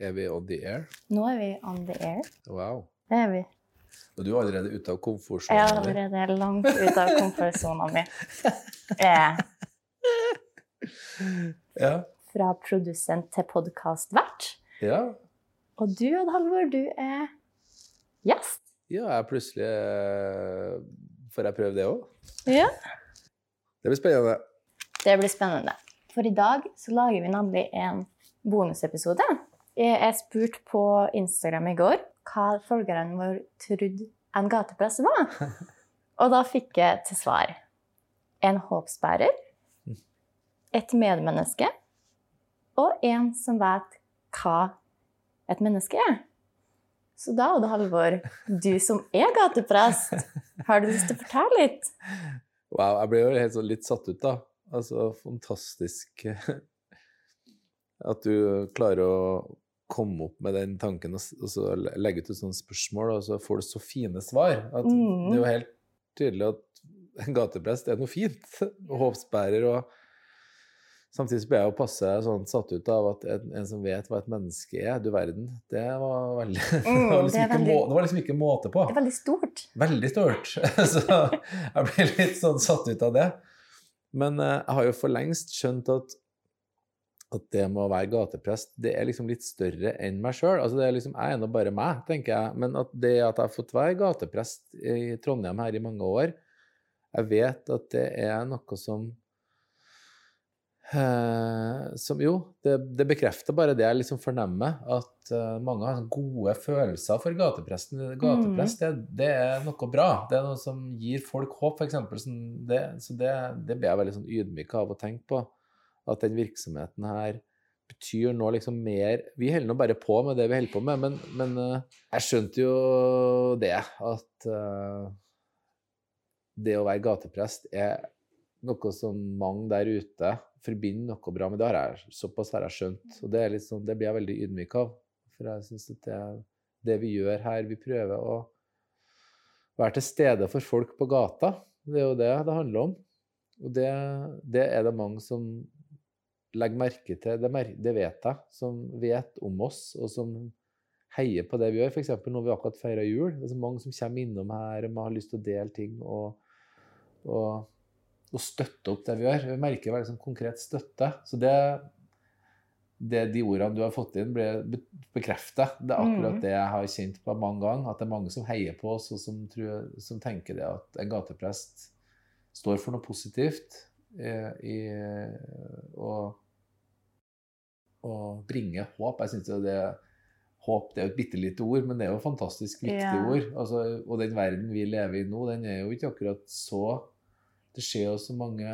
Er vi on the air? Nå er vi on the air. Wow. Det er vi. Og du er allerede ute av Jeg er allerede langt ute av komfortsona mi. Eh, Ja. Fra produsent til podkastvert. ja. Og du, Odd Halvor, du er gjest. Ja, jeg plutselig eh, Får jeg prøve det òg? Ja. Det blir spennende. Det blir spennende. For i dag så lager vi nemlig en bonusepisode. Jeg spurte på Instagram i går hva følgerne våre trodde en gatepress var. Og da fikk jeg til svar en håpsbærer, et medmenneske og en som vet hva et menneske er. Så da, Odd Halvor, du som er gateprest, har du lyst til å fortelle litt? Wow, jeg ble jo helt sånn litt satt ut, da. Altså, fantastisk at du klarer å komme opp med den tanken og og så legge ut et sånt spørsmål, og så får du så fine svar. At Mm. Det er jo helt tydelig at en gateprest er noe fint. Og håpsbærer og Samtidig så ble jeg jo passe sånn satt ut av at en, en som vet hva et menneske er, du verden, det var veldig det, var Mm, liksom det veldig- må, det var liksom ikke måte på. Det er veldig stort. Veldig stort. Så jeg ble litt sånn satt ut av det. Men eh, jeg har jo for lengst skjønt at, at det med å være gateprest, det er liksom litt større enn meg sjøl. Altså det er liksom, jeg er nå bare meg, tenker jeg. Men at det at jeg har fått være gateprest i Trondheim her i mange år, jeg vet at det er noe som Eh, som jo, det, det bekrefter bare det jeg liksom fornemmer, at eh, mange har gode følelser for gatepresten. Gateprest, det, det er noe bra. Det er noe som gir folk håp, f.eks. Sånn, det, så det, det blir jeg veldig sånn ydmyk av å tenke på. At den virksomheten her betyr nå liksom mer Vi holder nå bare på med det vi holder på med, men, men eh, jeg skjønte jo det, at eh, det å være gateprest er noe som mange der ute forbinder noe bra med. Det har jeg, såpass har jeg skjønt. Og det, sånn, det blir jeg veldig ydmyk av. For jeg syns at det, det vi gjør her Vi prøver å være til stede for folk på gata. Det er jo det det handler om. Og det, det er det mange som legger merke til. Det, det vet jeg. Som vet om oss, og som heier på det vi gjør. F.eks. når vi akkurat feira jul. Det er så mange som kommer innom her og har lyst til å dele ting. og, og og støtte opp det vi gjør. Vi merker veldig sånn konkret støtte. Så det, det de ordene du har fått inn, blir bekreftet. Det er akkurat Mm. det jeg har kjent på mange ganger. At det er mange som heier på oss, og som, tror, som tenker det at en gateprest står for noe positivt i, i å, å bringe håp. Jeg synes jo det Håp det er jo et bitte lite ord, men det er jo et fantastisk viktig Ja. ord. Altså, og den verden vi lever i nå, den er jo ikke akkurat så Det skjer jo så mange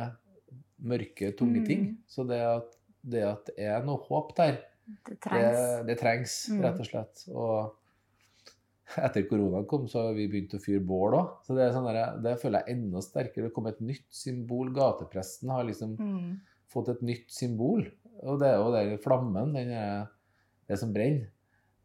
mørke, tunge Mm. ting. Så det at, det at det er noe håp der, Det det, trengs. det trengs, Mm. rett og slett. Og etter koronaen kom, så har vi begynt å fyre bål òg. Så det, er sånn der, det føler jeg enda sterkere. Det kom et nytt symbol. Gatepresten har liksom Mm. fått et nytt symbol. Og det er jo den flammen, den er, det som brenner.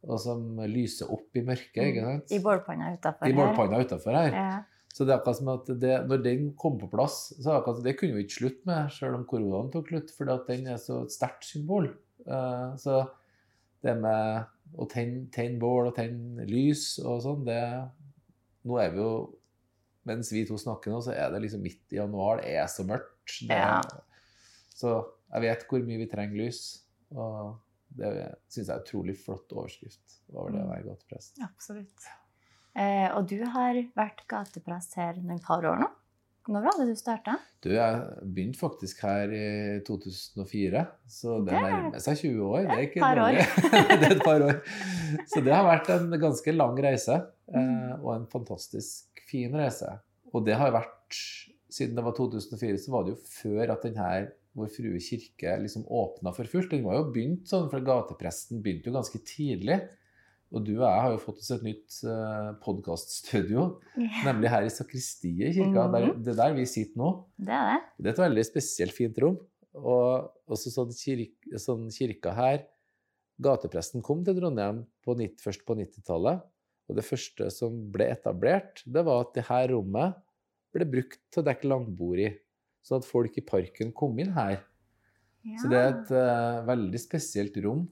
Og som lyser opp i mørket, ikke sant? Mm. I bålpanna utafor I bålpanna utafor her. Ja. Så det er akkurat som at det, når den kom på plass, så akkurat, det kunne vi ikke slutte med, selv om koronaen tok slutt, at den er så et sterkt symbol. Uh, så det med å tenne, bål og tenne lys og sånn, det Nå er vi jo Mens vi to snakker nå, så er det liksom midt i januar. Det er så mørkt. Det, Ja. Så jeg vet hvor mye vi trenger lys. Og det syns jeg er utrolig flott overskrift over det å være gateprest. Absolutt. Eh, og du har vært gateprest her noen par år nå. Når var det du starta? Du, jeg begynte faktisk her i 2004, så det er nærmer seg 20 år. Det er ikke par år. det er et par år. Så det har vært en ganske lang reise, eh, Mm. og en fantastisk fin reise. Og det har vært, siden det var 2004, så var det jo før at denne Vår Frue kirke liksom åpna for fullt. Den var jo begynt sånn, for gatepresten begynte jo ganske tidlig. Og du og jeg har jo fått oss et nytt uh, podkaststudio, nemlig her i sakristiet i kirka. Mhm. Der, det er der vi sitter nå. Det er det. Det er et veldig spesielt fint rom. Og også sånn, kirk, sånn kirka her Gatepresten kom til Trondheim på 90, først på 90-tallet. Og det første som ble etablert, det var at det her rommet ble brukt til å dekke langbord i. Sånn at folk i parken kom inn her. Ja. Så det er et uh, veldig spesielt rom.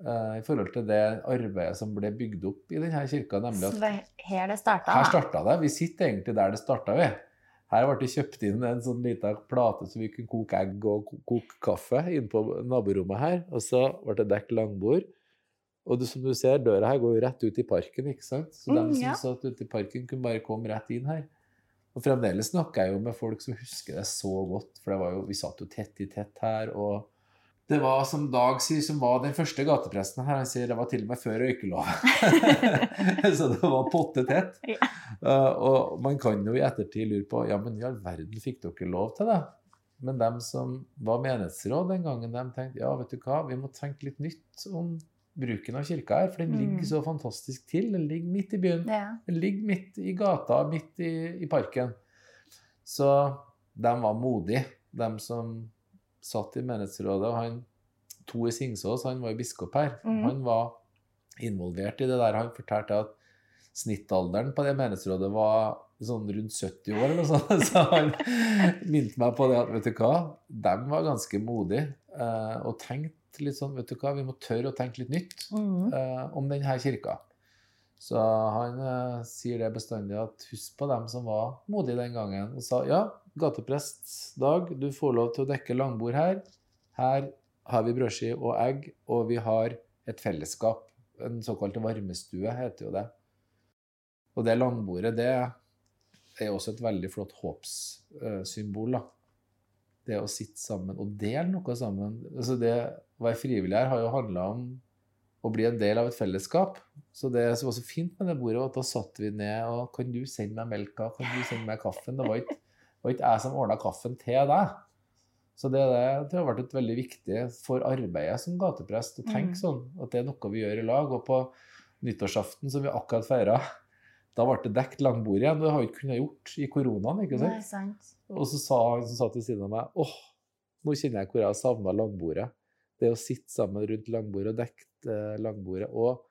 Eh, i forhold til det arbeidet som ble bygd opp i denne kirka. nemlig at her det starta? her starta det. Vi sitter egentlig der det starta, vi. Her ble det kjøpt inn en sånn liten plate så vi kunne koke egg og koke kaffe inne på naborommet her. Og så ble det dekket langbord. Og du, som du ser, døra her går jo rett ut i parken, ikke sant? Så de Mm, som ja. satt ute i parken, kunne bare komme rett inn her. Og fremdeles snakker jeg jo med folk som husker det så godt, for det var jo, vi satt jo tett i tett her. og det var som Dag sier, som var den første gatepresten her. Han sier det var til og med før røykeloven. så det var potte tett. Ja. Uh, og man kan jo i ettertid lure på ja, men i all verden fikk dere lov til det? Men dem som var menighetsråd den gangen, de tenkte ja, vet du hva, vi må tenke litt nytt om bruken av kirka her, for den Mm. ligger så fantastisk til. Den ligger midt i byen. Ja. Den ligger midt i gata, midt i, i parken. Så de var modige, de som satt i menighetsrådet. Og han, Tore Singsås, han var jo biskop her. mm. Han var involvert i det der. Han fortalte at snittalderen på det menighetsrådet var sånn rundt 70 år, eller noe sånt. Så han minte meg på det at vet du hva, de var ganske modige eh, og tenkte litt sånn Vet du hva, vi må tørre å tenke litt nytt Mm. eh, om denne kirka. Så han eh, sier det bestandig at husk på dem som var modige den gangen. Og sa ja, gateprest Dag, du får lov til å dekke langbord her. Her har vi brødskive og egg, og vi har et fellesskap. En såkalt varmestue heter jo det. Og det langbordet, det er også et veldig flott håpssymbol, da. Det å sitte sammen og dele noe sammen. Altså det å være frivillig her har jo handla om å bli en del av et fellesskap. Så det som var så fint med det bordet, var at da satt vi ned og Kan du sende meg melka? Kan du sende meg kaffen? Det var ikke, var ikke jeg som ordna kaffen til deg. Så det, det, har vært et veldig viktig for arbeidet som gateprest å tenke Mm. sånn, at det er noe vi gjør i lag. Og på nyttårsaften, som vi akkurat feira, da ble det dekt langbord igjen. Det har vi ikke kunnet gjort i koronaen. ikke sant? Nei, sant. Og så sa han som satt ved siden av meg åh, nå kjenner jeg hvor jeg har savna langbordet. Det å sitte sammen rundt langbordet og dekke langbordet. Og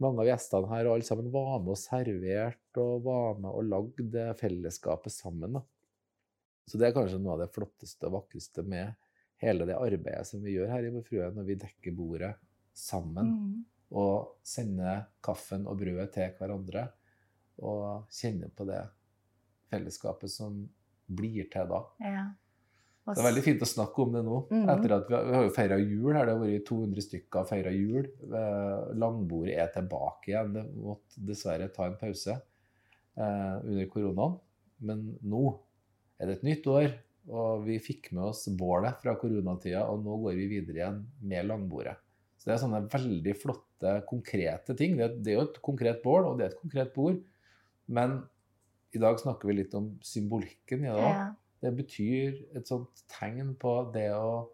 mange av gjestene her og alle sammen var med og serverte og var med og lagde fellesskapet sammen. Da. Så det er kanskje noe av det flotteste og vakreste med hele det arbeidet som vi gjør her i Vår Frue, når vi dekker bordet sammen Mm. og sender kaffen og brødet til hverandre. Og kjenner på det fellesskapet som blir til da. Ja. Det er veldig fint å snakke om det nå. Mm. etter at Vi har, vi har jo feira jul her. Det har vært 200 stykker og feira jul. Eh, Langbordet er tilbake igjen. Det måtte dessverre ta en pause eh, under koronaen. Men nå er det et nytt år, og vi fikk med oss bålet fra koronatida, og nå går vi videre igjen med langbordet. Så det er sånne veldig flotte, konkrete ting. Det, det er jo et konkret bål, og det er et konkret bord. Men i dag snakker vi litt om symbolikken i det òg. ja. Det betyr et sånt tegn på det å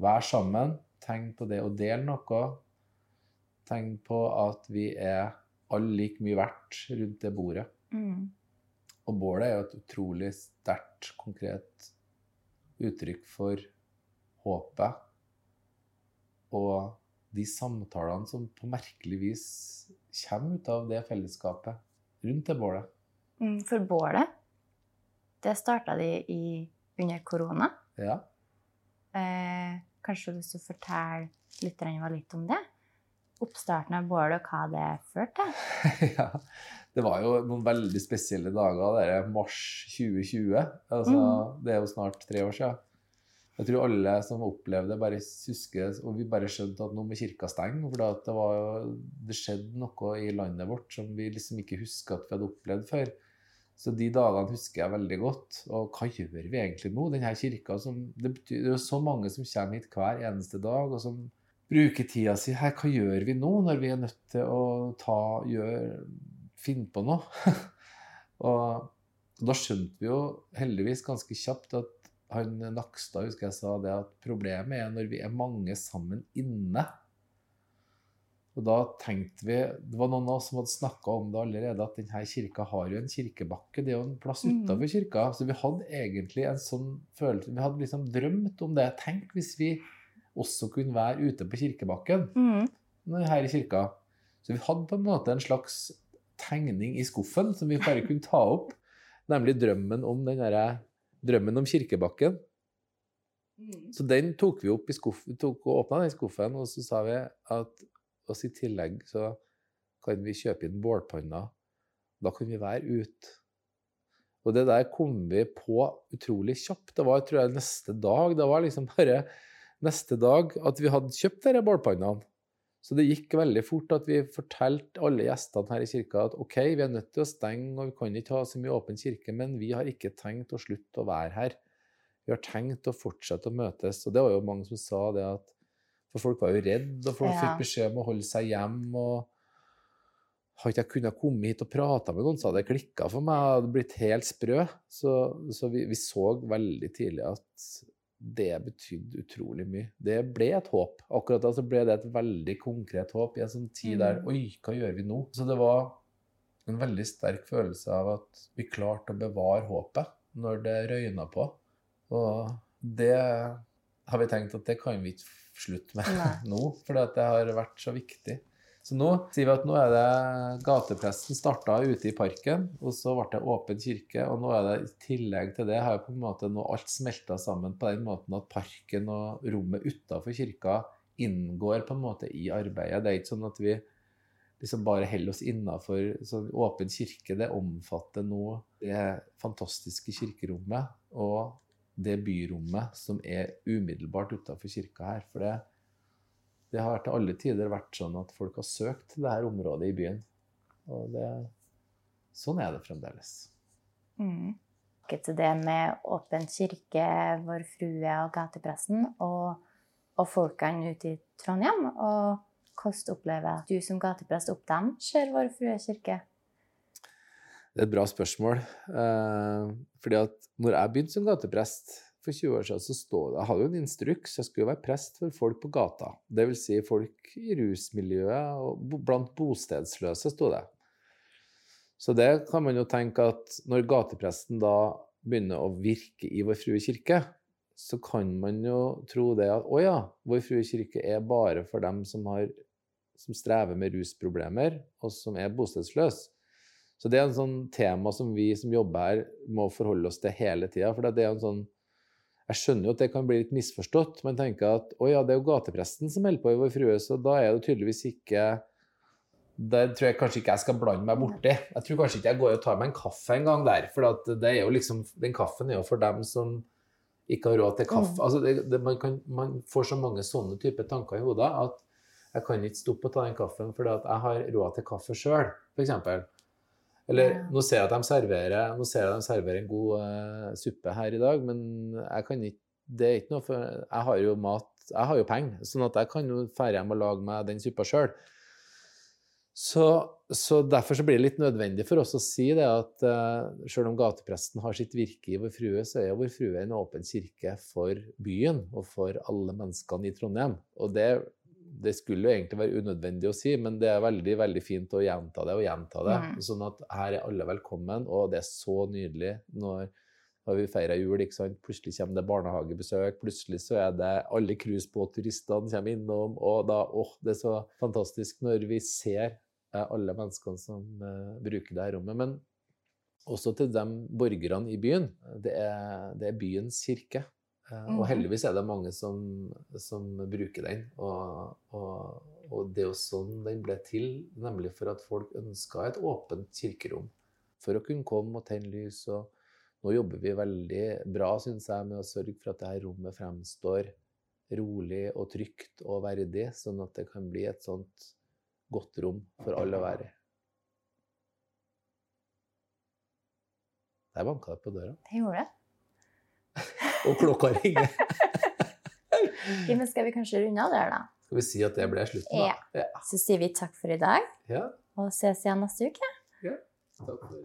være sammen, tegn på det å dele noe, tegn på at vi er alle like mye verdt rundt det bordet. Mm. Og bålet er jo et utrolig sterkt, konkret uttrykk for håpet og de samtalene som på merkelig vis kommer ut av det fellesskapet rundt det bålet. Mm. For bålet, det starta de i, under korona. Ja. Eh, kanskje hvis du forteller litt, litt om det? Oppstarten av bålet og hva det førte til? ja. Det var jo noen veldig spesielle dager, det er mars 2020. Altså, mm. Det er jo snart tre år siden. Jeg tror alle som opplevde det, bare husker Og vi bare skjønte at nå må kirka stenge. For det, var, jo- det skjedde noe i landet vårt som vi liksom ikke husker at vi hadde opplevd før. Så de dagene husker jeg veldig godt. Og hva gjør vi egentlig nå? Denne kirka som Det, betyr, det er jo så mange som kommer hit hver eneste dag, og som bruker tida si her. Hva gjør vi nå, når vi er nødt til å ta gjøre, finne på noe? og da skjønte vi jo heldigvis ganske kjapt at han Nakstad husker jeg sa det at problemet er når vi er mange sammen inne. Og da tenkte vi Det var noen av oss som hadde snakka om det allerede, at denne kirka har jo en kirkebakke. Det er jo en plass Mhm. utafor kirka. Så vi hadde egentlig en sånn følelse Vi hadde liksom drømt om det. Tenk hvis vi også kunne være ute på kirkebakken Mm. her i kirka. Så vi hadde på en måte en slags tegning i skuffen som vi bare kunne ta opp. Nemlig drømmen om den derre Drømmen om kirkebakken. Så den tok vi opp i skuffen, tok og åpna den skuffen, og så sa vi at oss i tillegg så kan vi kjøpe inn bålpanner. Da kan vi være ute. Og det der kom vi på utrolig kjapt. Det var tror jeg, neste dag. Det var liksom bare neste dag at vi hadde kjøpt disse bålpannene. Så det gikk veldig fort at vi fortalte alle gjestene her i kirka at OK, vi er nødt til å stenge, og vi kan ikke ha så mye åpen kirke, men vi har ikke tenkt å slutte å være her. Vi har tenkt å fortsette å møtes. Og det var jo mange som sa det at For folk var jo redde, og folk Ja. fikk beskjed om å holde seg hjemme. og har ikke jeg kunnet komme hit og prate med noen, så hadde det klikka for meg. Jeg hadde blitt helt sprø. Så, så vi, vi så veldig tidlig at det betydde utrolig mye. Det ble et håp. Akkurat da så ble det et veldig konkret håp i en sånn tid der Mm. Oi, hva gjør vi nå? Så det var en veldig sterk følelse av at vi klarte å bevare håpet når det røyna på. Og det har vi tenkt at det kan vi ikke slutte med nå, for det har vært så viktig. Så nå sier vi at nå er det gatepresten starta ute i parken, og så ble det åpen kirke. Og nå er det i tillegg til det har på en måte nå alt smelta sammen på den måten at parken og rommet utafor kirka inngår på en måte i arbeidet. Det er ikke sånn at vi liksom bare holder oss innafor sånn åpen kirke. Det omfatter nå det fantastiske kirkerommet og det byrommet som er umiddelbart utafor kirka her. For det, det har til alle tider vært sånn at folk har søkt til dette området i byen. Og det, sånn er det fremdeles. Mm. Til det med Åpen kirke, Vår Frue og gatepressen, og, og folkene ute i Trondheim. Og hvordan opplever du som gateprest opp dem ser Vår Frue kirke? Det er et bra spørsmål. Eh, fordi at når jeg begynte som gateprest for 20 år siden, så stod det Jeg hadde jo en instruks. Jeg skulle jo være prest for folk på gata. Vil si folk i rusmiljøet og blant bostedsløse, sto det. Så det kan man jo tenke at når gatepresten da begynner å virke i Vår Frue kirke, så kan man jo tro det at å ja, Vår Frue kirke er bare for dem som, har, som strever med rusproblemer, og som er bostedsløse. Så det er en sånn tema som vi som jobber her, må forholde oss til hele tida. For det er en sånn Jeg skjønner jo at det kan bli litt misforstått. Man tenker at å ja, det er jo gatepresten som holder på i Vår Frue, så da er det tydeligvis ikke Det tror jeg kanskje ikke jeg skal blande meg borti. Jeg tror kanskje ikke jeg går og tar meg en kaffe en gang der. For det er jo liksom, den kaffen er jo for dem som ikke har råd til kaffe. Altså det, det, man, kan, man får så mange sånne typer tanker i hodet at jeg kan ikke stoppe å ta den kaffen fordi jeg har råd til kaffe sjøl, f.eks. Eller nå ser jeg at de serverer, nå ser jeg at de serverer en god uh, suppe her i dag, men jeg kan ikke Det er ikke noe for Jeg har jo mat, jeg har jo penger, sånn at jeg kan jo dra hjem og lage meg den suppa sjøl. Så, så derfor så blir det litt nødvendig for oss å si det at uh, selv om gatepresten har sitt virke i Vår Frue, så er Vår Frue en åpen kirke for byen og for alle menneskene i Trondheim. Og det, det skulle jo egentlig være unødvendig å si, men det er veldig veldig fint å gjenta det og gjenta det. Mm. Sånn at her er alle velkommen, og det er så nydelig når har vi feira jul, ikke sant? plutselig kommer det barnehagebesøk, plutselig så er det alle cruisebåtturistene kommer innom, og da, åh, det er så fantastisk når vi ser eh, alle menneskene som uh, bruker det her rommet. Men også til de borgerne i byen. Det er, det er byens kirke. Eh, Og Mhm. heldigvis er det mange som, som bruker den. Og, og, og det er jo sånn den ble til, nemlig for at folk ønska et åpent kirkerom. For å kunne komme og tenne lys. og nå jobber vi veldig bra, syns jeg, med å sørge for at dette rommet fremstår rolig og trygt og verdig, sånn at det kan bli et sånt godt rom for alle å være i. Der banka det på døra. Det gjorde det. Og klokka ringer. okay, men skal vi kanskje runde av der, da? Skal vi si at det ble slutten, da? Ja. Så sier vi takk for i dag, ja. og ses igjen neste uke. Takk for